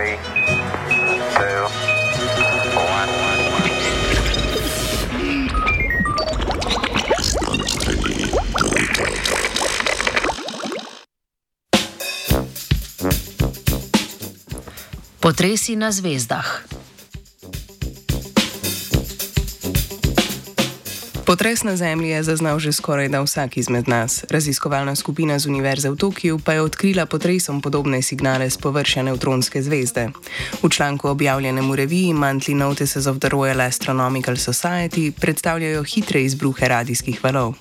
Three, two, one. Potresi na zvezdah. Potres na Zemlji je zaznal že skoraj da vsak izmed nas. Raziskovalna skupina z Univerze v Tokiu pa je odkrila potresom podobne signale z površja neutronske zvezde. V članku objavljenem v reviji Monthly Notices of the Royal Astronomical Society predstavljajo hitre izbruhe radijskih valov.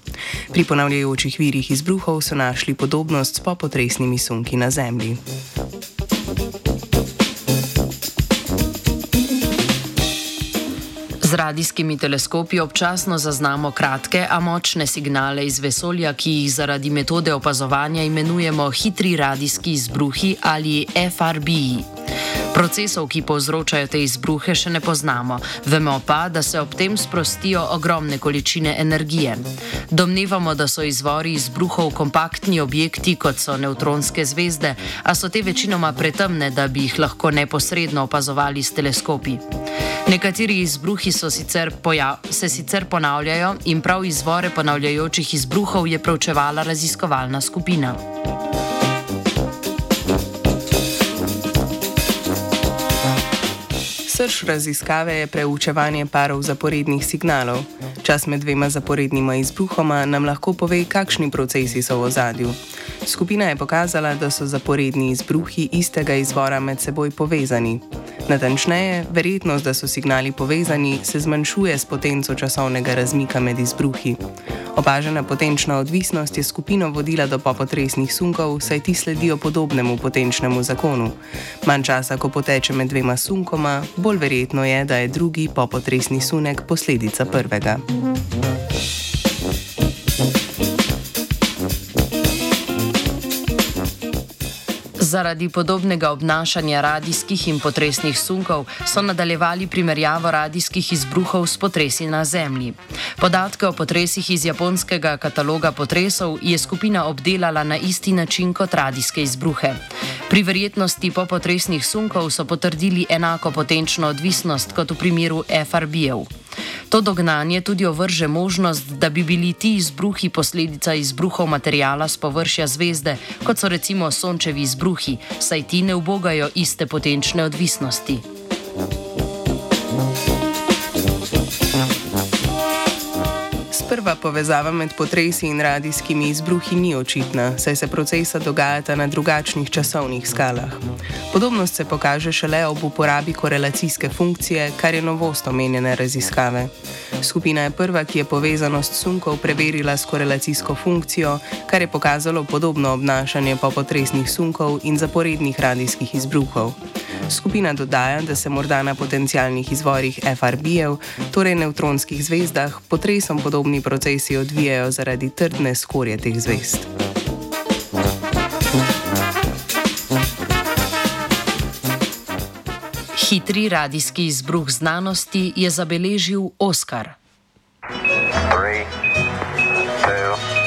Pri ponavljajočih virih izbruhov so našli podobnost s popotresnimi sunki na Zemlji. Z radijskimi teleskopi občasno zaznamo kratke, a močne signale iz vesolja, ki jih zaradi metode opazovanja imenujemo hitri radijski izbruhi ali FRBI. Procesov, ki povzročajo te izbruhe, še ne poznamo, vemo pa, da se ob tem sprostijo ogromne količine energije. Domnevamo, da so izvori izbruhov kompaktni objekti, kot so neutronske zvezde, a so te večinoma pretemne, da bi jih lahko neposredno opazovali s teleskopi. Nekateri izbruhi sicer se sicer ponavljajo in prav izvore ponavljajočih izbruhov je preučevala raziskovalna skupina. Srž raziskave je preučevanje parov zaporednih signalov. Čas med dvema zaporednima izbruhoma nam lahko pove, kakšni procesi so v ozadju. Skupina je pokazala, da so zaporedni izbruhi istega izvora med seboj povezani. Natančneje, verjetnost, da so signali povezani, se zmanjšuje s potenco časovnega razmika med izbruhi. Opažena potenčna odvisnost je skupino vodila do popotresnih sunkov, saj ti sledijo podobnemu potenčnemu zakonu. Manj časa, ko poteče med dvema sunkoma, bolj verjetno je, da je drugi popotresni sunek posledica prvega. Zaradi podobnega obnašanja radijskih in potresnih sunkov so nadaljevali primerjavo radijskih izbruhov s potresi na Zemlji. Podatke o potresih iz japonskega kataloga potresov je skupina obdelala na isti način kot radijske izbruhe. Pri verjetnosti popotresnih sunkov so potrdili enako potenčno odvisnost kot v primeru FRB-ev. To dognanje tudi ovrže možnost, da bi bili ti izbruhi posledica izbruhov materijala z površja zvezde, kot so recimo sončevi izbruhi, saj ti ne ubogajo iste potenčne odvisnosti. Prva povezava med potresi in radijskimi izbruhi ni očitna, saj se procesa dogajata na drugačnih časovnih skalah. Podobnost se pokaže šele ob uporabi korelacijske funkcije, kar je novost omenjene raziskave. Skupina je prva, ki je povezanost sunkov preverila s korelacijsko funkcijo, kar je pokazalo podobno obnašanje popotresnih sunkov in zaporednih radijskih izbruhov. Skupina dodaja, da se morda na potencialnih izvorih FRB-jev, torej neutronskih zvezdah, potresom podobni procesi odvijajo zaradi trdne skorje teh zvezd. Hitri radijski izbruh znanosti je zabeležil Oskar. Three, two,